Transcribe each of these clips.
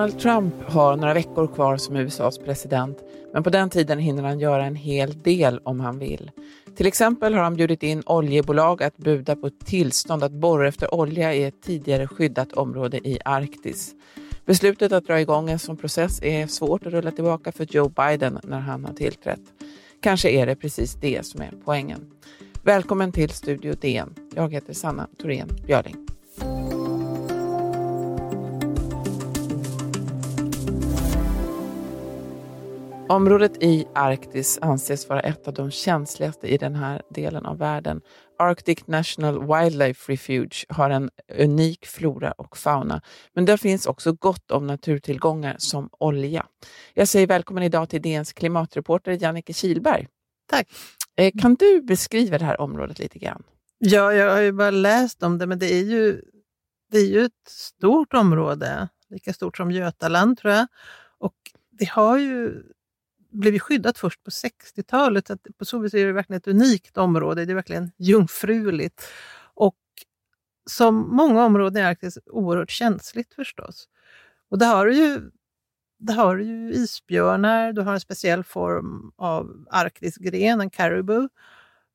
Donald Trump har några veckor kvar som USAs president, men på den tiden hinner han göra en hel del om han vill. Till exempel har han bjudit in oljebolag att buda på tillstånd att borra efter olja i ett tidigare skyddat område i Arktis. Beslutet att dra igång en sån process är svårt att rulla tillbaka för Joe Biden när han har tillträtt. Kanske är det precis det som är poängen. Välkommen till Studio DN. Jag heter Sanna Thorén Björling. Området i Arktis anses vara ett av de känsligaste i den här delen av världen. Arctic National Wildlife Refuge har en unik flora och fauna, men där finns också gott om naturtillgångar som olja. Jag säger välkommen idag till DNs klimatreporter Jannike Kilberg. Tack. Eh, kan du beskriva det här området lite grann? Ja, jag har ju bara läst om det, men det är ju, det är ju ett stort område, lika stort som Götaland tror jag. Och det har ju blivit skyddat först på 60-talet. Så på så vis är det verkligen ett unikt område. Det är verkligen jungfruligt. Och som många områden i Arktis oerhört känsligt förstås. Och det har ju, det har ju isbjörnar, du har en speciell form av arktisk gren, en caribou,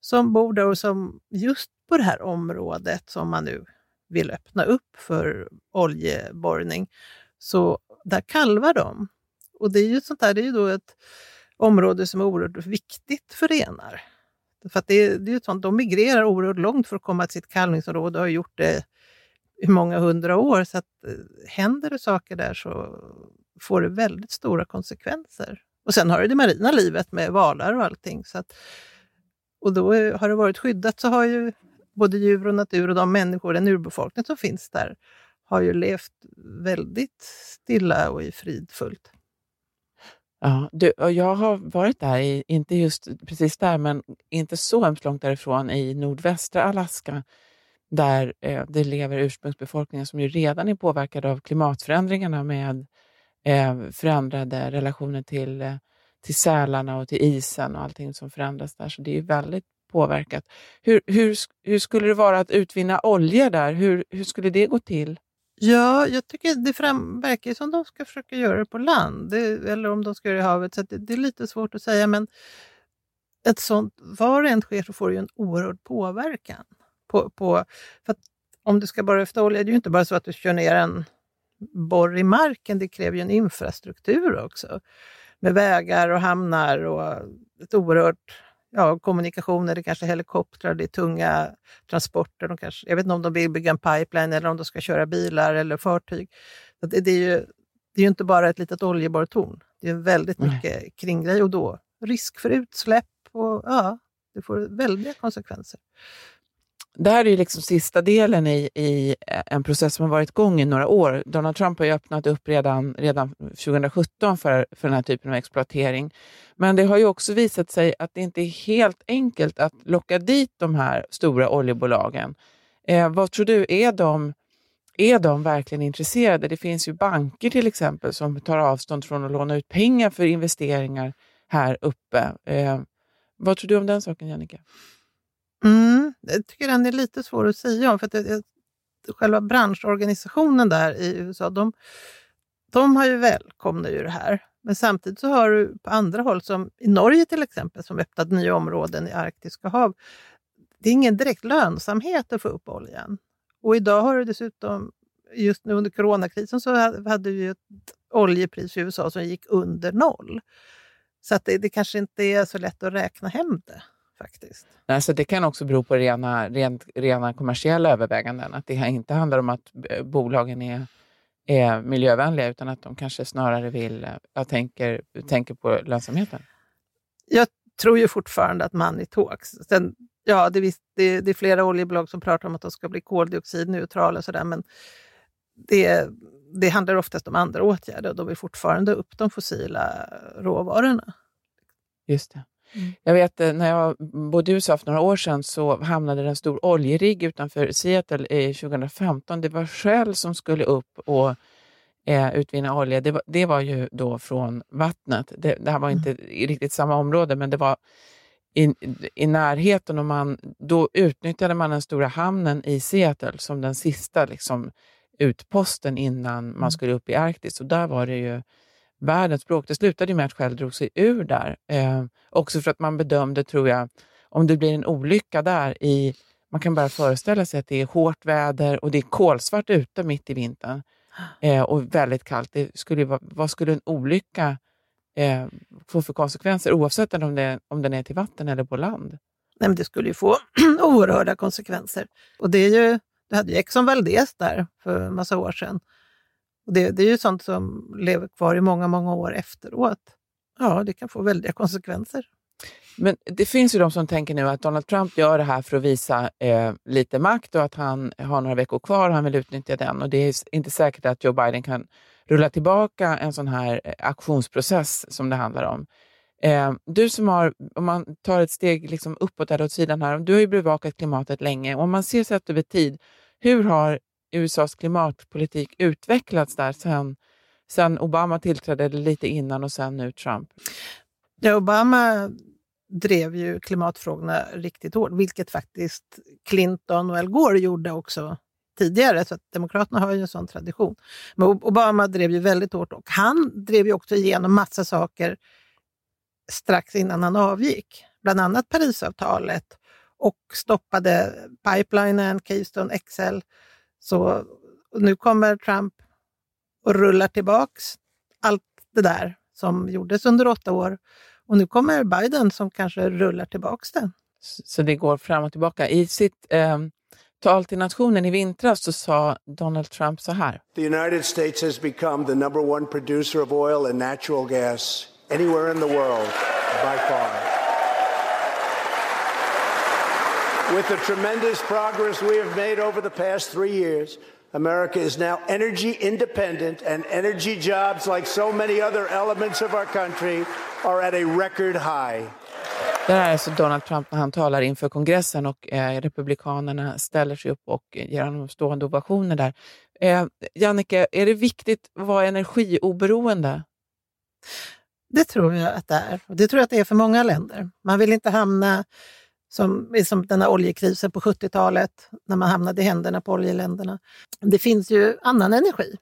som bor där och som just på det här området som man nu vill öppna upp för oljeborrning, så där kalvar de. Och det är ju sånt där, det är ju då ett område som är oerhört viktigt för renar. För att det, det är ju sånt, de migrerar oerhört långt för att komma till sitt kalvningsområde och har gjort det i många hundra år. Så att eh, händer det saker där så får det väldigt stora konsekvenser. Och sen har du det marina livet med valar och allting. Så att, och då har det varit skyddat så har ju både djur och natur och de människor, den urbefolkning som finns där, har ju levt väldigt stilla och i fridfullt. Ja, du, och jag har varit där, i, inte just precis där, men inte så hemskt långt därifrån, i nordvästra Alaska, där eh, det lever ursprungsbefolkningen som ju redan är påverkade av klimatförändringarna med eh, förändrade relationer till, eh, till sälarna och till isen och allting som förändras där. Så det är väldigt påverkat. Hur, hur, hur skulle det vara att utvinna olja där? Hur, hur skulle det gå till? Ja, jag tycker det fram, verkar som de ska försöka göra det på land, det, eller om de ska göra det i havet. Så det, det, är lite svårt att säga, men ett sånt, var det än sker så får det ju en oerhörd påverkan. På, på, för om du ska borra efter olja, det är ju inte bara så att du kör ner en borr i marken, det kräver ju en infrastruktur också. Med vägar och hamnar och ett oerhört ja, kommunikationer, det kanske är helikoptrar, det är tunga transporter. De kanske, jag vet inte om de vill bygga en pipeline eller om de ska köra bilar eller fartyg. Det, det, är ju, det är ju inte bara ett litet oljeborrtorn. Det är väldigt mycket Nej. kringgrej och då risk för utsläpp och ja, det får väldiga konsekvenser. Det här är ju liksom sista delen i, i eh, en process som har varit igång i några år. Donald Trump har ju öppnat upp redan, redan 2017 för, för den här typen av exploatering. Men det har ju också visat sig att det inte är helt enkelt att locka dit de här stora oljebolagen. Eh, vad tror du, är de, är de verkligen intresserade? Det finns ju banker till exempel som tar avstånd från att låna ut pengar för investeringar här uppe. Eh, vad tror du om den saken, Jannica? Mm, jag tycker den är lite svår att säga om, för att det, själva branschorganisationen där i USA, de, de har ju välkomnat ju det här. Men samtidigt så har du på andra håll, som i Norge till exempel, som öppnat nya områden i Arktiska hav, det är ingen direkt lönsamhet att få upp oljan. Och idag har du dessutom, just nu under coronakrisen, så hade vi ett oljepris i USA som gick under noll. Så att det, det kanske inte är så lätt att räkna hem det faktiskt. Alltså det kan också bero på rena, rent, rena kommersiella överväganden. Att det inte handlar om att eh, bolagen är, är miljövänliga utan att de kanske snarare vill, eh, jag tänker, tänker på lönsamheten. Jag tror ju fortfarande att money talks. Sen, ja, det, är, det, det är flera oljebolag som pratar om att de ska bli koldioxidneutrala och sådär, men det, det handlar oftast om andra åtgärder och de vill fortfarande upp de fossila råvarorna. Just det. Mm. Jag vet eh, när jag bodde i USA för några år sedan så hamnade en stor oljerigg utanför Seattle i 2015. Det var Shell som skulle upp och eh, utvinna olja. Det var, det var ju då från vattnet. Det, det här var inte mm. i riktigt samma område, men det var i, i närheten och man, då utnyttjade man den stora hamnen i Seattle som den sista liksom, utposten innan man Mm. skulle upp i Arktis. Och där var det ju världens bråk. Det slutade ju med att Shell drog sig ur där. Eh, också för att man bedömde, tror jag, om det blir en olycka där i man kan bara föreställa sig att det är hårt väder och det är kolsvart ute mitt i vintern eh, och väldigt kallt. Det skulle vara, vad skulle en olycka eh, få för konsekvenser oavsett om, det, om den är till vatten eller på land? Nej, men det skulle ju få oerhörda konsekvenser. Och det är ju, du hade ju Exxon Valdez där för en massa år sedan. Det, det är ju sånt som lever kvar i många, många år efteråt. Ja, det kan få väldiga konsekvenser. Men det finns ju de som tänker nu att Donald Trump gör det här för att visa eh, lite makt och att han har några veckor kvar och han vill utnyttja den. Och det är inte säkert att Joe Biden kan rulla tillbaka en sån här eh, aktionsprocess som det handlar om. Eh, du som har, om man tar ett steg liksom uppåt eller åt sidan här, du har ju bevakat klimatet länge. och Om man ser sett över tid, hur har USAs klimatpolitik utvecklats där sen, sen Obama tillträdde, lite innan och sen nu Trump? Ja, Obama drev ju klimatfrågorna riktigt hårt, vilket faktiskt Clinton och Al Gore gjorde också tidigare. Så att Demokraterna har ju en sån tradition. Men Obama drev ju väldigt hårt och han drev ju också igenom massa saker strax innan han avgick. Bland annat Parisavtalet och stoppade pipelinen, Keystone XL. Så nu kommer Trump och rullar tillbaks allt det där som gjordes under åtta år. Och nu kommer Biden som kanske rullar tillbaks det. Så det går fram och tillbaka. I sitt eh, tal till nationen i vintras så sa Donald Trump så här. The United States has become the number one producer of oil and natural gas anywhere in the world by far. With the tremendous progress we have made over the past three years, America is now energy independent, and energy jobs, like so many other elements of our country, are at a record high. Det här är alltså Donald Trump när han talar inför kongressen och eh, Republikanerna ställer sig upp och ger honom stående ovationer där. Eh, Jannike, är det viktigt att vara energioberoende? Det tror jag att det är. Det tror jag att det är för många länder. Man vill inte hamna som, som den här oljekrisen på 70-talet, när man hamnade i händerna på oljeländerna. Det finns ju annan energi.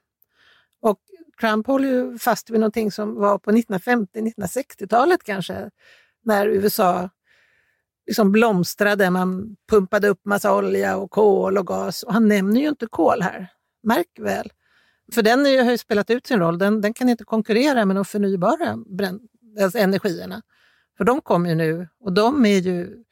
Och Trump håller ju fast vid någonting som var på 1950-1960-talet kanske, när USA liksom blomstrade. Man pumpade upp massa olja och kol och gas. Och han nämner ju inte kol här. Märk väl. För den är ju, har ju spelat ut sin roll. Den, den kan inte konkurrera med de förnybara alltså energierna. För de kommer ju nu och de är ju,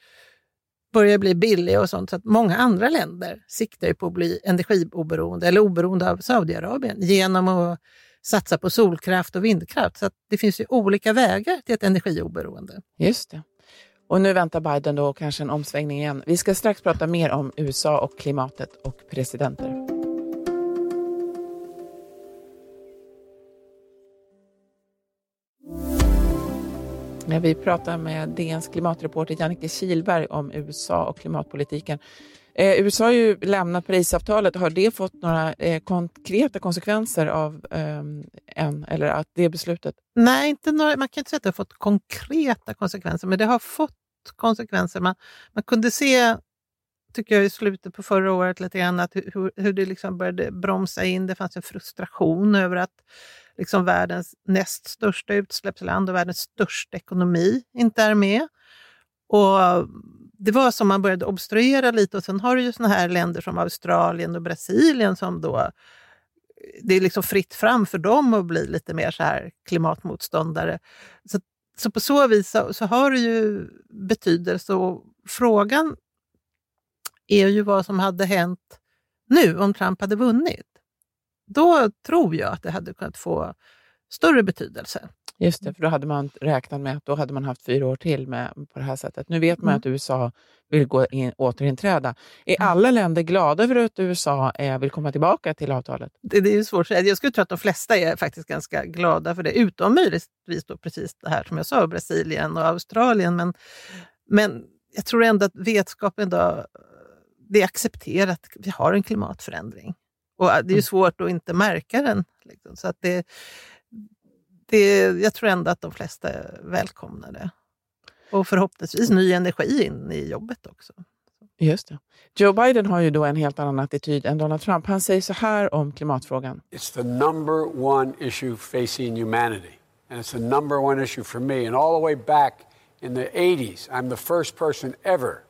börjar bli billiga och sånt. Så att många andra länder siktar ju på att bli energioberoende eller oberoende av Saudiarabien genom att satsa på solkraft och vindkraft. Så att det finns ju olika vägar till ett energioberoende. Just det. Och nu väntar Biden då kanske en omsvängning igen. Vi ska strax prata mer om USA och klimatet och presidenter. Vi pratar med DNs klimatreporter Jannike Kihlberg om USA och klimatpolitiken. Eh, USA har ju lämnat Parisavtalet. Har det fått några eh, konkreta konsekvenser av eh, en, eller att det beslutet? Nej, inte några, man kan inte säga att det har fått konkreta konsekvenser, men det har fått konsekvenser. Man, man kunde se, tycker jag, i slutet på förra året lite grann att hur, hur det liksom började bromsa in. Det fanns en frustration över att liksom världens näst största utsläppsland och världens största ekonomi inte är med. Och det var som man började obstruera lite och sen har du ju såna här länder som Australien och Brasilien som då det är liksom fritt fram för dem att bli lite mer så här klimatmotståndare. Så, så på så vis så, så har det ju betydelse och frågan är ju vad som hade hänt nu om Trump hade vunnit. Då tror jag att det hade kunnat få större betydelse. Just det, för då hade man räknat med att då hade man haft fyra år till med, på det här sättet. Nu vet man Mm. att USA vill gå in, återinträda. Är Mm. alla länder glada över att USA eh, vill komma tillbaka till avtalet? Det, det är ju svårt att säga. Jag skulle tro att de flesta är faktiskt ganska glada för det, utom möjligtvis då precis det här som jag sa, Brasilien och Australien. Men, men jag tror ändå att vetskapen då, det är accepterat att vi har en klimatförändring. Och det är ju Mm. svårt att inte märka den. Liksom. Så att det, det, jag tror ändå att de flesta välkomnar det. Och förhoppningsvis ny energi in i jobbet också. Just det. Joe Biden har ju då en helt annan attityd än Donald Trump. Han säger så här om klimatfrågan. It's the number one issue facing humanity. And it's the number one issue for me. And all the way back in the 80s, I'm the first person ever,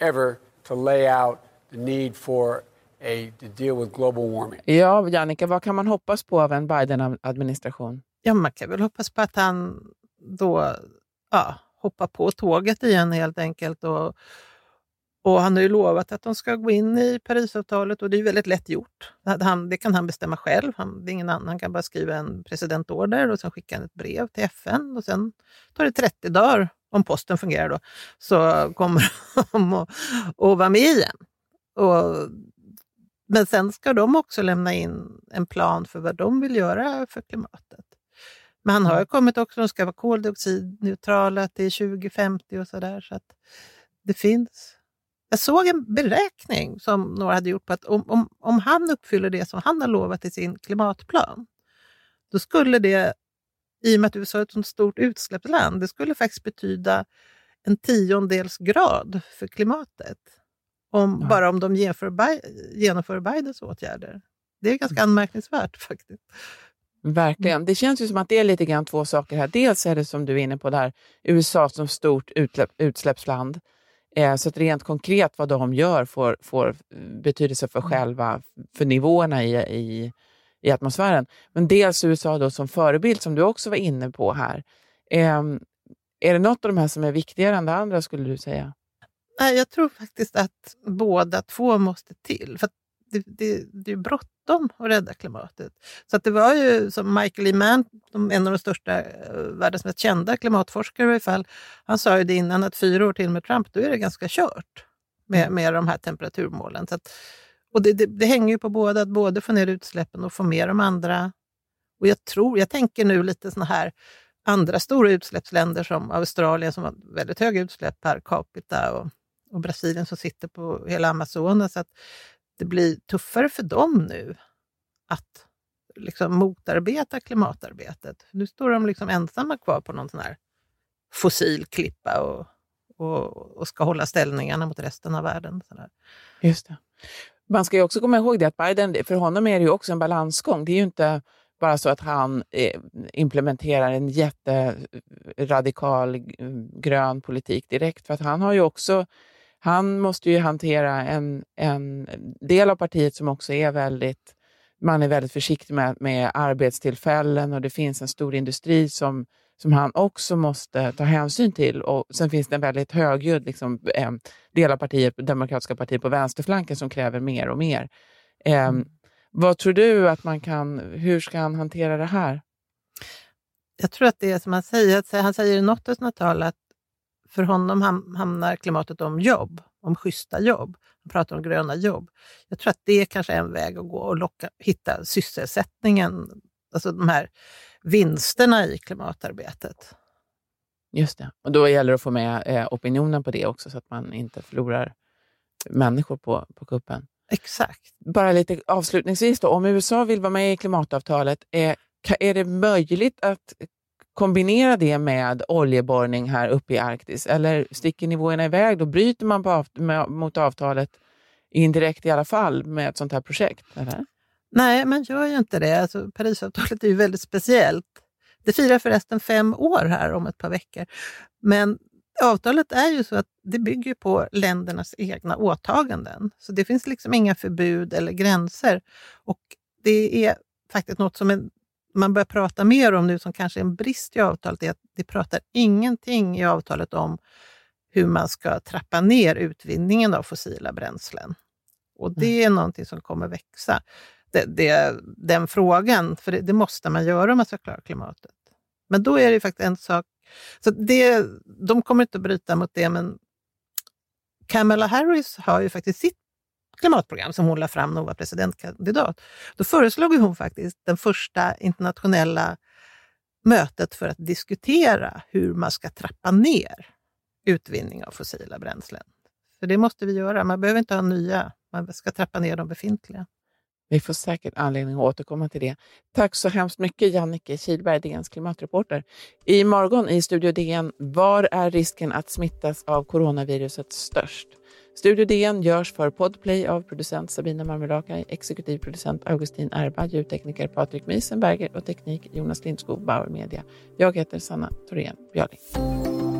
ever to lay out the need for a, to deal with global warming. Ja, Jannica, vad kan man hoppas på av en Biden-administration? Ja, man kan väl hoppas på att han då ja, hoppar på tåget igen helt enkelt och och han har ju lovat att de ska gå in i Parisavtalet och det är väldigt lätt gjort. Han, det kan han bestämma själv. Han, det är ingen annan. han kan bara skriva en presidentorder och sen skicka ett brev till FN och sen tar det 30 dagar, om posten fungerar då, så kommer de att, att vara med igen. Och, men sen ska de också lämna in en plan för vad de vill göra för klimatet. Men han har ju kommit också, de ska vara koldioxidneutrala till 2050 och sådär. Så att det finns jag såg en beräkning som några hade gjort på att om, om, om han uppfyller det som han har lovat i sin klimatplan, då skulle det, i och med att USA är ett så stort utsläppsland, det skulle faktiskt betyda en tiondels grad för klimatet. Om, ja. Bara om de genomför, genomför Bidens åtgärder. Det är ganska mm. anmärkningsvärt faktiskt. Verkligen. Det känns ju som att det är lite grann två saker här. Dels är det som du är inne på där, USA som stort utsläpp, utsläppsland Eh, så att rent konkret vad de gör får, får betydelse för mm. själva för nivåerna i, i, i atmosfären. Men dels USA då som förebild, som du också var inne på här. Eh, är det något av de här som är viktigare än det andra, skulle du säga? Jag tror faktiskt att båda två måste till. För det, det, det är bråttom att rädda klimatet. Så att det var ju som Michael E. Mann, en av de största, eh, världens mest kända klimatforskare i alla fall, han sa ju det innan att fyra år till med Trump, då är det ganska kört med, mm. med de här temperaturmålen. Så att, och det, det, det, hänger ju på både att både få ner utsläppen och få med de andra. Och jag tror, jag tänker nu lite såna här andra stora utsläppsländer som Australien som har väldigt höga utsläpp per capita och, och Brasilien som sitter på hela Amazonas. Att det blir tuffare för dem nu att liksom motarbeta klimatarbetet. Nu står de liksom ensamma kvar på någon sån här fossil klippa och, och, och ska hålla ställningarna mot resten av världen. Sådär. Just det. Man ska ju också komma ihåg det att Biden, för honom är det ju också en balansgång. Det är ju inte bara så att han eh, implementerar en jätteradikal eh, grön politik direkt, för att han har ju också han måste ju hantera en, en del av partiet som också är väldigt, man är väldigt försiktig med, med arbetstillfällen och det finns en stor industri som, som han också måste ta hänsyn till. Och Sen finns det en väldigt högljudd liksom, eh, del av partiet, Demokratiska partiet på vänsterflanken som kräver mer och mer. Eh, mm. Vad tror du att man kan, hur ska han hantera det här? Jag tror att det är som han säger, han säger i något av sina tal att för honom hamnar klimatet om jobb, om schyssta jobb. Han pratar om gröna jobb. Jag tror att det kanske är en väg att gå och locka, hitta sysselsättningen, alltså de här vinsterna i klimatarbetet. Just det, och då gäller det att få med eh, opinionen på det också så att man inte förlorar människor på, på kuppen. Exakt. Bara lite avslutningsvis då, om USA vill vara med i klimatavtalet, är, är det möjligt att kombinera det med oljeborrning här uppe i Arktis? Eller sticker nivåerna iväg? Då bryter man av, med, mot avtalet indirekt i alla fall med ett sånt här projekt? Eller? Nej, man gör ju inte det. Alltså, Parisavtalet är ju väldigt speciellt. Det firar förresten fem år här om ett par veckor. Men avtalet är ju så att det bygger på ländernas egna åtaganden. Så det finns liksom inga förbud eller gränser. Och det är faktiskt något som man börjar prata mer om nu, som kanske är en brist i avtalet, är att det pratar ingenting i avtalet om hur man ska trappa ner utvinningen av fossila bränslen. Och det mm. är någonting som kommer växa. Det, det, den frågan, för det, det, måste man göra om man ska klara klimatet. Men då är det faktiskt en sak, så det, de kommer inte att bryta mot det, men Kamala Harris har ju faktiskt sitt klimatprogram som hon lade fram när hon var presidentkandidat. Då föreslog hon faktiskt det första internationella mötet för att diskutera hur man ska trappa ner utvinning av fossila bränslen. För det måste vi göra. Man behöver inte ha nya, man ska trappa ner de befintliga. Vi får säkert anledning att återkomma till det. Tack så hemskt mycket Jannike Kilberg, DNs klimatreporter. I morgon i Studio DN, var är risken att smittas av coronaviruset störst? Studio DN görs för Podplay av producent Sabina Marmelakai, exekutiv producent Augustin Erba, ljudtekniker Patrik Miesenberger och teknik Jonas Lindskog, Bauer Media. Jag heter Sanna Thorén Björling.